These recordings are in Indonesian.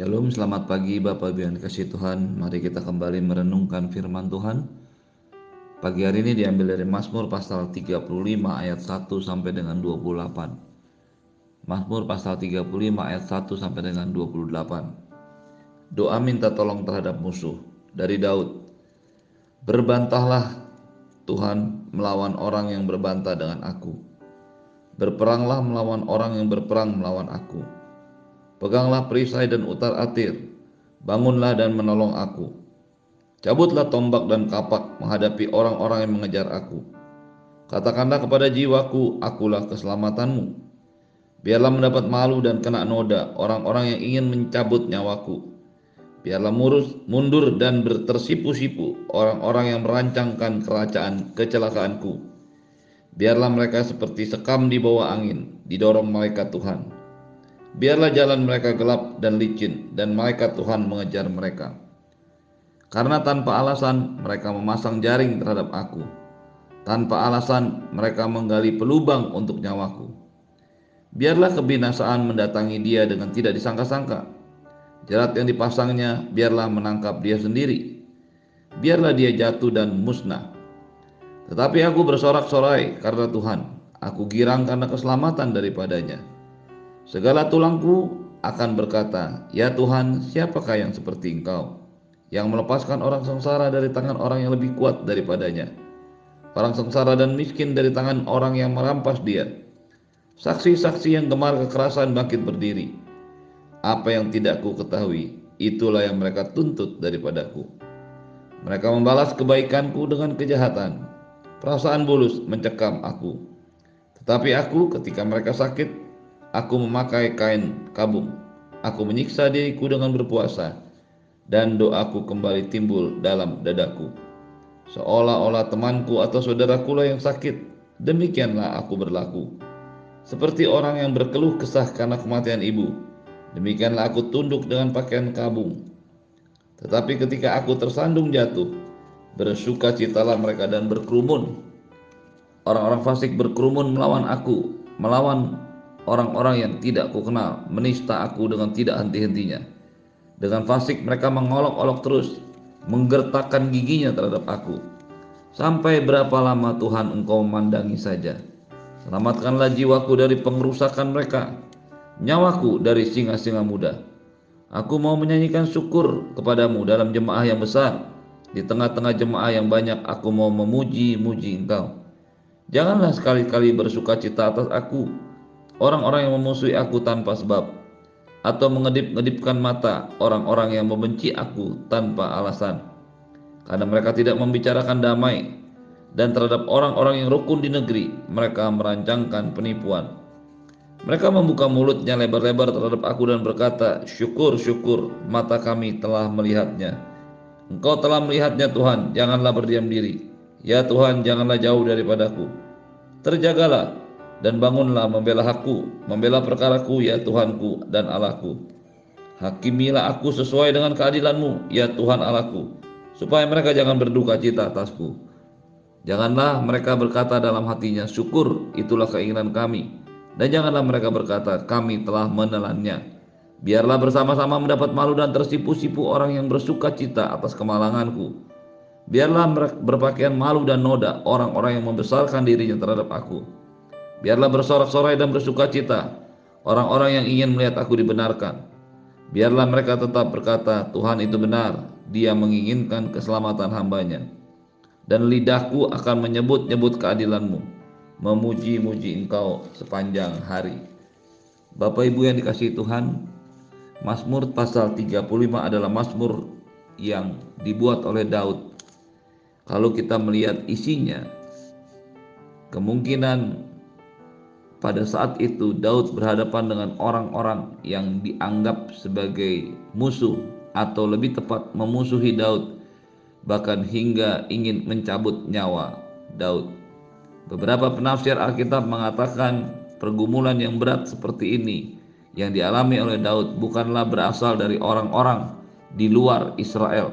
Shalom, selamat pagi Bapak Ibu yang Tuhan. Mari kita kembali merenungkan firman Tuhan. Pagi hari ini diambil dari Mazmur pasal 35 ayat 1 sampai dengan 28. Mazmur pasal 35 ayat 1 sampai dengan 28. Doa minta tolong terhadap musuh dari Daud. Berbantahlah Tuhan melawan orang yang berbantah dengan aku. Berperanglah melawan orang yang berperang melawan aku Peganglah perisai dan utar atir, bangunlah dan menolong aku. Cabutlah tombak dan kapak menghadapi orang-orang yang mengejar aku. Katakanlah kepada jiwaku, akulah keselamatanmu. Biarlah mendapat malu dan kena noda orang-orang yang ingin mencabut nyawaku. Biarlah murus, mundur dan bertersipu-sipu orang-orang yang merancangkan kerajaan kecelakaanku. Biarlah mereka seperti sekam di bawah angin, didorong malaikat Tuhan. Biarlah jalan mereka gelap dan licin, dan malaikat Tuhan mengejar mereka. Karena tanpa alasan mereka memasang jaring terhadap aku. Tanpa alasan mereka menggali pelubang untuk nyawaku. Biarlah kebinasaan mendatangi dia dengan tidak disangka-sangka. Jerat yang dipasangnya biarlah menangkap dia sendiri. Biarlah dia jatuh dan musnah. Tetapi aku bersorak-sorai karena Tuhan. Aku girang karena keselamatan daripadanya. Segala tulangku akan berkata, "Ya Tuhan, siapakah yang seperti Engkau, yang melepaskan orang sengsara dari tangan orang yang lebih kuat daripadanya, orang sengsara dan miskin dari tangan orang yang merampas dia, saksi-saksi yang gemar kekerasan bangkit berdiri. Apa yang tidak ku ketahui, itulah yang mereka tuntut daripadaku. Mereka membalas kebaikanku dengan kejahatan. Perasaan bulus mencekam aku. Tetapi aku ketika mereka sakit, Aku memakai kain kabung. Aku menyiksa diriku dengan berpuasa, dan doaku kembali timbul dalam dadaku. Seolah-olah temanku atau saudaraku lah yang sakit, demikianlah aku berlaku. Seperti orang yang berkeluh kesah karena kematian ibu, demikianlah aku tunduk dengan pakaian kabung. Tetapi ketika aku tersandung jatuh, bersuka citalah mereka dan berkerumun. Orang-orang fasik berkerumun melawan aku, melawan orang-orang yang tidak kukenal menista aku dengan tidak henti-hentinya. Dengan fasik mereka mengolok-olok terus, menggertakkan giginya terhadap aku. Sampai berapa lama Tuhan engkau memandangi saja. Selamatkanlah jiwaku dari pengerusakan mereka, nyawaku dari singa-singa muda. Aku mau menyanyikan syukur kepadamu dalam jemaah yang besar. Di tengah-tengah jemaah yang banyak aku mau memuji-muji engkau. Janganlah sekali-kali bersuka cita atas aku, orang-orang yang memusuhi aku tanpa sebab, atau mengedip-ngedipkan mata orang-orang yang membenci aku tanpa alasan. Karena mereka tidak membicarakan damai, dan terhadap orang-orang yang rukun di negeri, mereka merancangkan penipuan. Mereka membuka mulutnya lebar-lebar terhadap aku dan berkata, Syukur, syukur, mata kami telah melihatnya. Engkau telah melihatnya Tuhan, janganlah berdiam diri. Ya Tuhan, janganlah jauh daripadaku. Terjagalah, dan bangunlah membela hakku, membela perkaraku ya Tuhanku dan Allahku. Hakimilah aku sesuai dengan keadilanmu ya Tuhan Allahku, supaya mereka jangan berduka cita atasku. Janganlah mereka berkata dalam hatinya, syukur itulah keinginan kami. Dan janganlah mereka berkata, kami telah menelannya. Biarlah bersama-sama mendapat malu dan tersipu-sipu orang yang bersuka cita atas kemalanganku. Biarlah berpakaian malu dan noda orang-orang yang membesarkan dirinya terhadap aku Biarlah bersorak-sorai dan bersuka cita orang-orang yang ingin melihat aku dibenarkan. Biarlah mereka tetap berkata, Tuhan itu benar, dia menginginkan keselamatan hambanya. Dan lidahku akan menyebut-nyebut keadilanmu, memuji-muji engkau sepanjang hari. Bapak Ibu yang dikasih Tuhan, Mazmur pasal 35 adalah Mazmur yang dibuat oleh Daud. Kalau kita melihat isinya, kemungkinan pada saat itu Daud berhadapan dengan orang-orang yang dianggap sebagai musuh atau lebih tepat memusuhi Daud bahkan hingga ingin mencabut nyawa Daud. Beberapa penafsir Alkitab mengatakan pergumulan yang berat seperti ini yang dialami oleh Daud bukanlah berasal dari orang-orang di luar Israel.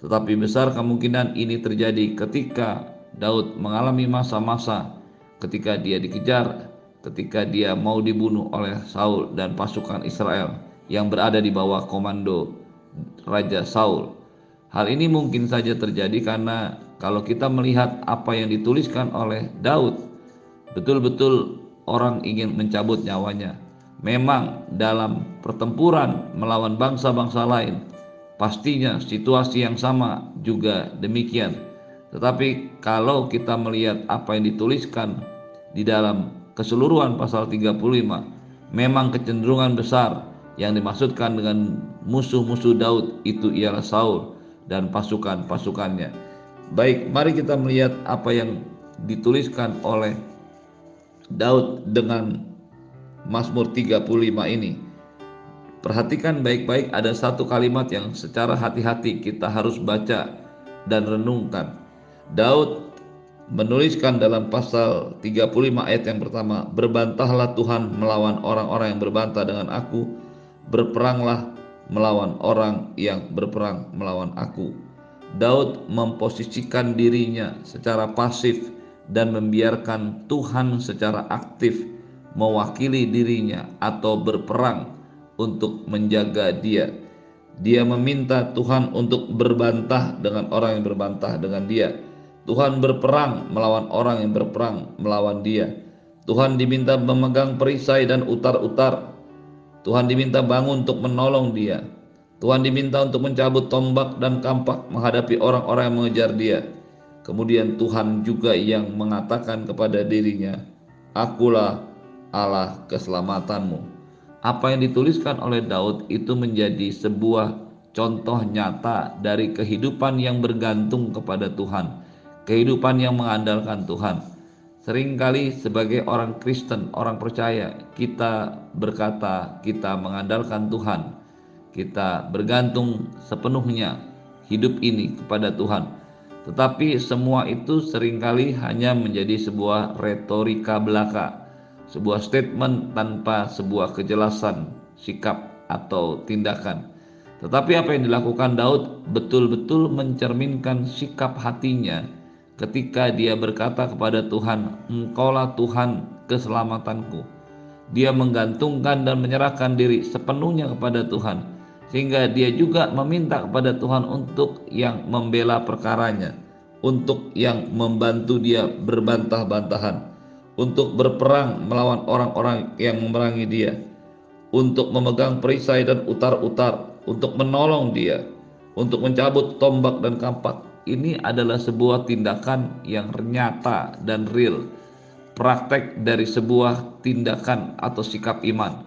Tetapi besar kemungkinan ini terjadi ketika Daud mengalami masa-masa ketika dia dikejar ketika dia mau dibunuh oleh Saul dan pasukan Israel yang berada di bawah komando Raja Saul. Hal ini mungkin saja terjadi karena kalau kita melihat apa yang dituliskan oleh Daud, betul-betul orang ingin mencabut nyawanya. Memang dalam pertempuran melawan bangsa-bangsa lain, pastinya situasi yang sama juga demikian. Tetapi kalau kita melihat apa yang dituliskan di dalam keseluruhan pasal 35, memang kecenderungan besar yang dimaksudkan dengan musuh-musuh Daud itu ialah Saul dan pasukan-pasukannya. Baik, mari kita melihat apa yang dituliskan oleh Daud dengan Mazmur 35 ini. Perhatikan baik-baik ada satu kalimat yang secara hati-hati kita harus baca dan renungkan. Daud menuliskan dalam pasal 35 ayat yang pertama, "Berbantahlah Tuhan melawan orang-orang yang berbantah dengan aku, berperanglah melawan orang yang berperang melawan aku. Daud memposisikan dirinya secara pasif dan membiarkan Tuhan secara aktif mewakili dirinya atau berperang untuk menjaga dia. Dia meminta Tuhan untuk berbantah dengan orang yang berbantah dengan dia. Tuhan berperang melawan orang yang berperang melawan dia. Tuhan diminta memegang perisai dan utar-utar Tuhan diminta bangun untuk menolong dia. Tuhan diminta untuk mencabut tombak dan kampak menghadapi orang-orang yang mengejar dia. Kemudian Tuhan juga yang mengatakan kepada dirinya, Akulah Allah keselamatanmu. Apa yang dituliskan oleh Daud itu menjadi sebuah contoh nyata dari kehidupan yang bergantung kepada Tuhan, kehidupan yang mengandalkan Tuhan. Seringkali sebagai orang Kristen, orang percaya, kita berkata kita mengandalkan Tuhan. Kita bergantung sepenuhnya hidup ini kepada Tuhan. Tetapi semua itu sering kali hanya menjadi sebuah retorika belaka, sebuah statement tanpa sebuah kejelasan sikap atau tindakan. Tetapi apa yang dilakukan Daud betul-betul mencerminkan sikap hatinya ketika dia berkata kepada Tuhan, "Engkaulah Tuhan keselamatanku." Dia menggantungkan dan menyerahkan diri sepenuhnya kepada Tuhan, sehingga dia juga meminta kepada Tuhan untuk yang membela perkaranya, untuk yang membantu dia berbantah-bantahan, untuk berperang melawan orang-orang yang memerangi dia, untuk memegang perisai dan utar-utar, untuk menolong dia, untuk mencabut tombak dan kampak, ini adalah sebuah tindakan yang nyata dan real, praktek dari sebuah tindakan atau sikap iman.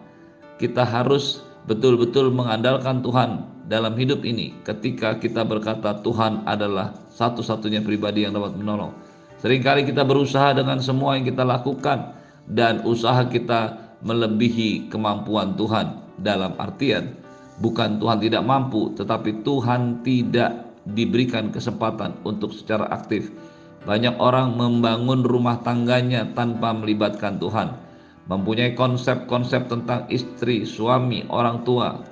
Kita harus betul-betul mengandalkan Tuhan dalam hidup ini ketika kita berkata Tuhan adalah satu-satunya pribadi yang dapat menolong. Seringkali kita berusaha dengan semua yang kita lakukan dan usaha kita melebihi kemampuan Tuhan dalam artian bukan Tuhan tidak mampu tetapi Tuhan tidak diberikan kesempatan untuk secara aktif. Banyak orang membangun rumah tangganya tanpa melibatkan Tuhan, mempunyai konsep-konsep tentang istri, suami, orang tua,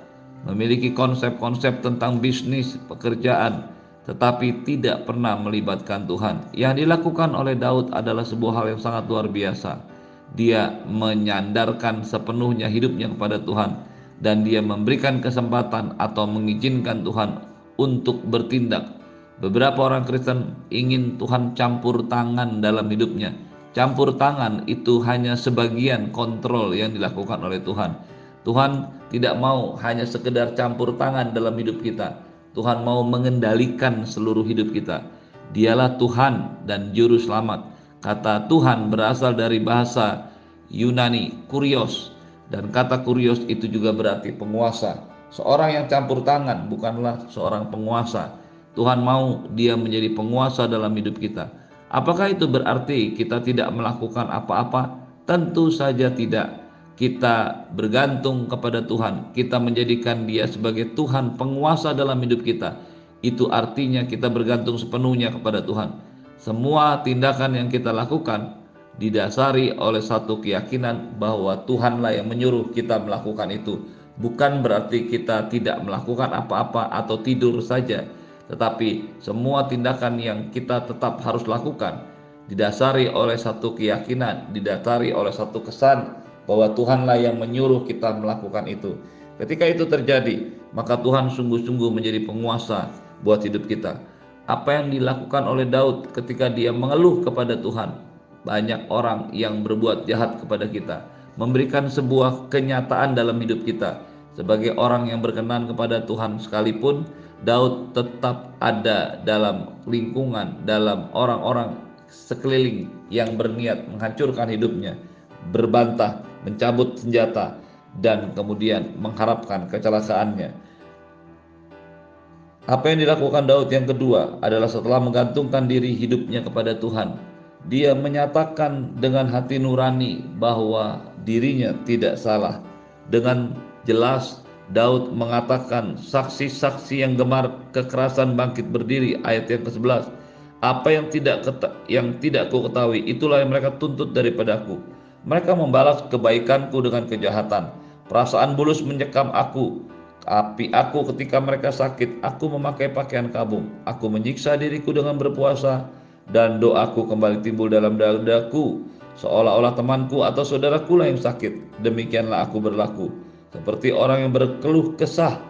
memiliki konsep-konsep tentang bisnis, pekerjaan, tetapi tidak pernah melibatkan Tuhan. Yang dilakukan oleh Daud adalah sebuah hal yang sangat luar biasa. Dia menyandarkan sepenuhnya hidupnya kepada Tuhan dan dia memberikan kesempatan atau mengizinkan Tuhan untuk bertindak. Beberapa orang Kristen ingin Tuhan campur tangan dalam hidupnya. Campur tangan itu hanya sebagian kontrol yang dilakukan oleh Tuhan. Tuhan tidak mau hanya sekedar campur tangan dalam hidup kita. Tuhan mau mengendalikan seluruh hidup kita. Dialah Tuhan dan juru selamat. Kata Tuhan berasal dari bahasa Yunani, kurios. Dan kata kurios itu juga berarti penguasa. Seorang yang campur tangan bukanlah seorang penguasa. Tuhan mau dia menjadi penguasa dalam hidup kita. Apakah itu berarti kita tidak melakukan apa-apa? Tentu saja tidak. Kita bergantung kepada Tuhan, kita menjadikan Dia sebagai Tuhan penguasa dalam hidup kita. Itu artinya kita bergantung sepenuhnya kepada Tuhan. Semua tindakan yang kita lakukan didasari oleh satu keyakinan bahwa Tuhanlah yang menyuruh kita melakukan itu bukan berarti kita tidak melakukan apa-apa atau tidur saja, tetapi semua tindakan yang kita tetap harus lakukan didasari oleh satu keyakinan, didasari oleh satu kesan bahwa Tuhanlah yang menyuruh kita melakukan itu. Ketika itu terjadi, maka Tuhan sungguh-sungguh menjadi penguasa buat hidup kita. Apa yang dilakukan oleh Daud ketika dia mengeluh kepada Tuhan? Banyak orang yang berbuat jahat kepada kita, memberikan sebuah kenyataan dalam hidup kita. Sebagai orang yang berkenan kepada Tuhan sekalipun, Daud tetap ada dalam lingkungan, dalam orang-orang sekeliling yang berniat menghancurkan hidupnya, berbantah, mencabut senjata, dan kemudian mengharapkan kecelakaannya. Apa yang dilakukan Daud yang kedua adalah setelah menggantungkan diri hidupnya kepada Tuhan, dia menyatakan dengan hati nurani bahwa dirinya tidak salah. Dengan jelas Daud mengatakan saksi-saksi yang gemar kekerasan bangkit berdiri ayat yang ke-11 apa yang tidak yang tidak ku ketahui itulah yang mereka tuntut daripada aku mereka membalas kebaikanku dengan kejahatan. Perasaan bulus menyekam aku. Api aku ketika mereka sakit aku memakai pakaian kabung. Aku menyiksa diriku dengan berpuasa dan doaku kembali timbul dalam dadaku. Seolah-olah temanku atau saudaraku lah yang sakit. Demikianlah aku berlaku seperti orang yang berkeluh kesah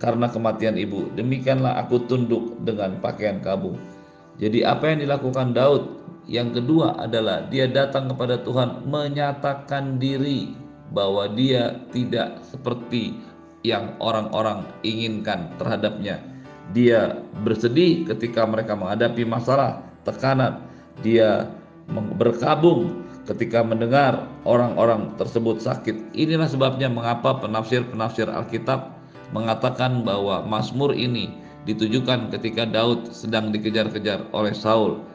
karena kematian ibu. Demikianlah aku tunduk dengan pakaian kabung. Jadi apa yang dilakukan Daud? Yang kedua adalah dia datang kepada Tuhan menyatakan diri bahwa dia tidak seperti yang orang-orang inginkan terhadapnya. Dia bersedih ketika mereka menghadapi masalah, tekanan. Dia berkabung ketika mendengar orang-orang tersebut sakit. Inilah sebabnya mengapa penafsir-penafsir Alkitab mengatakan bahwa Mazmur ini ditujukan ketika Daud sedang dikejar-kejar oleh Saul.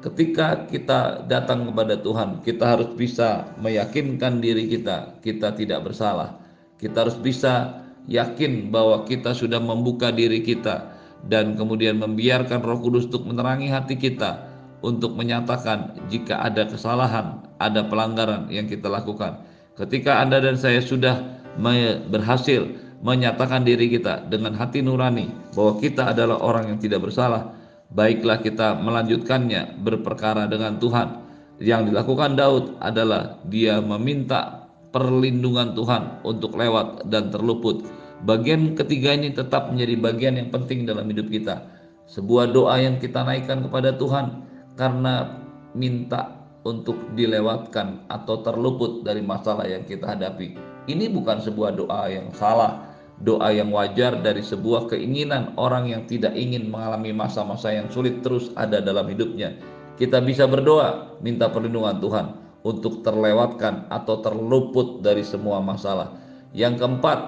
Ketika kita datang kepada Tuhan, kita harus bisa meyakinkan diri kita, kita tidak bersalah. Kita harus bisa yakin bahwa kita sudah membuka diri kita dan kemudian membiarkan Roh Kudus untuk menerangi hati kita untuk menyatakan jika ada kesalahan, ada pelanggaran yang kita lakukan. Ketika Anda dan saya sudah berhasil menyatakan diri kita dengan hati nurani bahwa kita adalah orang yang tidak bersalah, baiklah kita melanjutkannya berperkara dengan Tuhan. Yang dilakukan Daud adalah dia meminta perlindungan Tuhan untuk lewat dan terluput. Bagian ketiga ini tetap menjadi bagian yang penting dalam hidup kita. Sebuah doa yang kita naikkan kepada Tuhan karena minta untuk dilewatkan atau terluput dari masalah yang kita hadapi. Ini bukan sebuah doa yang salah, doa yang wajar dari sebuah keinginan orang yang tidak ingin mengalami masa-masa yang sulit terus ada dalam hidupnya. Kita bisa berdoa, minta perlindungan Tuhan untuk terlewatkan atau terluput dari semua masalah. Yang keempat,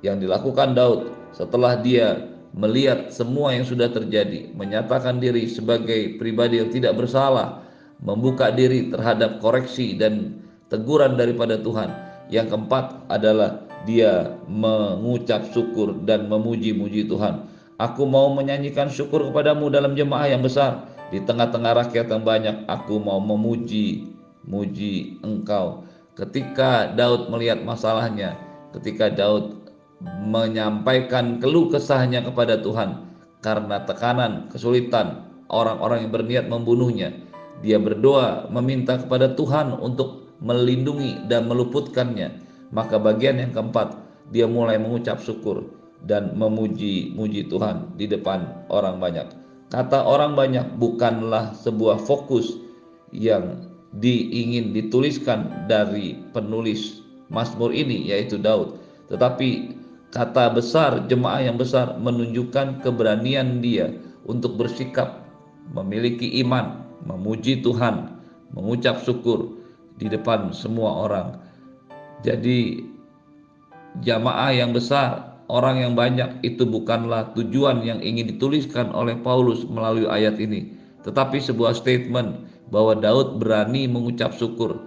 yang dilakukan Daud setelah dia melihat semua yang sudah terjadi, menyatakan diri sebagai pribadi yang tidak bersalah, membuka diri terhadap koreksi dan teguran daripada Tuhan. Yang keempat adalah dia mengucap syukur dan memuji-muji Tuhan. Aku mau menyanyikan syukur kepadamu dalam jemaah yang besar. Di tengah-tengah rakyat yang banyak, aku mau memuji, muji engkau. Ketika Daud melihat masalahnya, ketika Daud menyampaikan keluh kesahnya kepada Tuhan karena tekanan, kesulitan, orang-orang yang berniat membunuhnya. Dia berdoa meminta kepada Tuhan untuk melindungi dan meluputkannya. Maka bagian yang keempat, dia mulai mengucap syukur dan memuji-muji Tuhan di depan orang banyak. Kata orang banyak bukanlah sebuah fokus yang diingin dituliskan dari penulis Mazmur ini yaitu Daud, tetapi Kata besar jemaah yang besar menunjukkan keberanian dia untuk bersikap, memiliki iman, memuji Tuhan, mengucap syukur di depan semua orang. Jadi jamaah yang besar, orang yang banyak itu bukanlah tujuan yang ingin dituliskan oleh Paulus melalui ayat ini, tetapi sebuah statement bahwa Daud berani mengucap syukur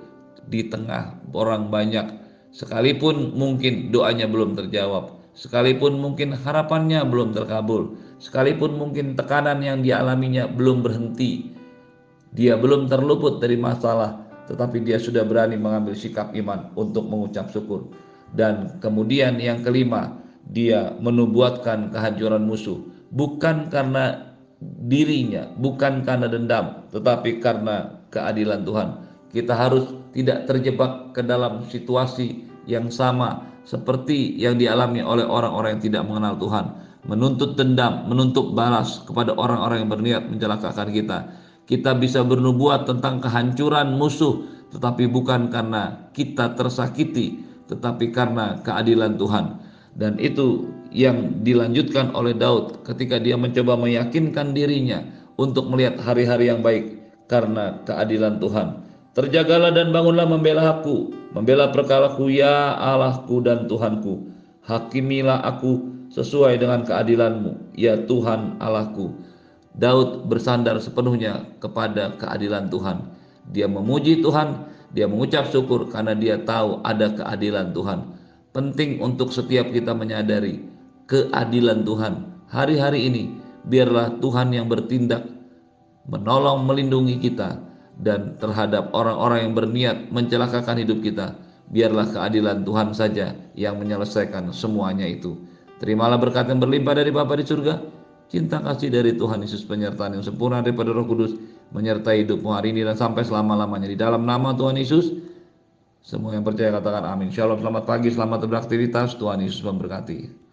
di tengah orang banyak. Sekalipun mungkin doanya belum terjawab sekalipun mungkin harapannya belum terkabul, sekalipun mungkin tekanan yang dialaminya belum berhenti, dia belum terluput dari masalah, tetapi dia sudah berani mengambil sikap iman untuk mengucap syukur. Dan kemudian yang kelima, dia menubuatkan kehancuran musuh, bukan karena dirinya, bukan karena dendam, tetapi karena keadilan Tuhan. Kita harus tidak terjebak ke dalam situasi yang sama seperti yang dialami oleh orang-orang yang tidak mengenal Tuhan, menuntut dendam, menuntut balas kepada orang-orang yang berniat mencelakakan kita. Kita bisa bernubuat tentang kehancuran musuh, tetapi bukan karena kita tersakiti, tetapi karena keadilan Tuhan. Dan itu yang dilanjutkan oleh Daud ketika dia mencoba meyakinkan dirinya untuk melihat hari-hari yang baik karena keadilan Tuhan. Terjagalah dan bangunlah membela aku, membela perkaraku ya Allahku dan Tuhanku. Hakimilah aku sesuai dengan keadilanmu, ya Tuhan Allahku. Daud bersandar sepenuhnya kepada keadilan Tuhan. Dia memuji Tuhan, dia mengucap syukur karena dia tahu ada keadilan Tuhan. Penting untuk setiap kita menyadari keadilan Tuhan. Hari-hari ini biarlah Tuhan yang bertindak menolong melindungi kita dan terhadap orang-orang yang berniat mencelakakan hidup kita. Biarlah keadilan Tuhan saja yang menyelesaikan semuanya itu. Terimalah berkat yang berlimpah dari Bapa di surga, cinta kasih dari Tuhan Yesus penyertaan yang sempurna daripada Roh Kudus menyertai hidupmu hari ini dan sampai selama-lamanya di dalam nama Tuhan Yesus. Semua yang percaya katakan amin. Shalom, selamat pagi, selamat beraktivitas. Tuhan Yesus memberkati.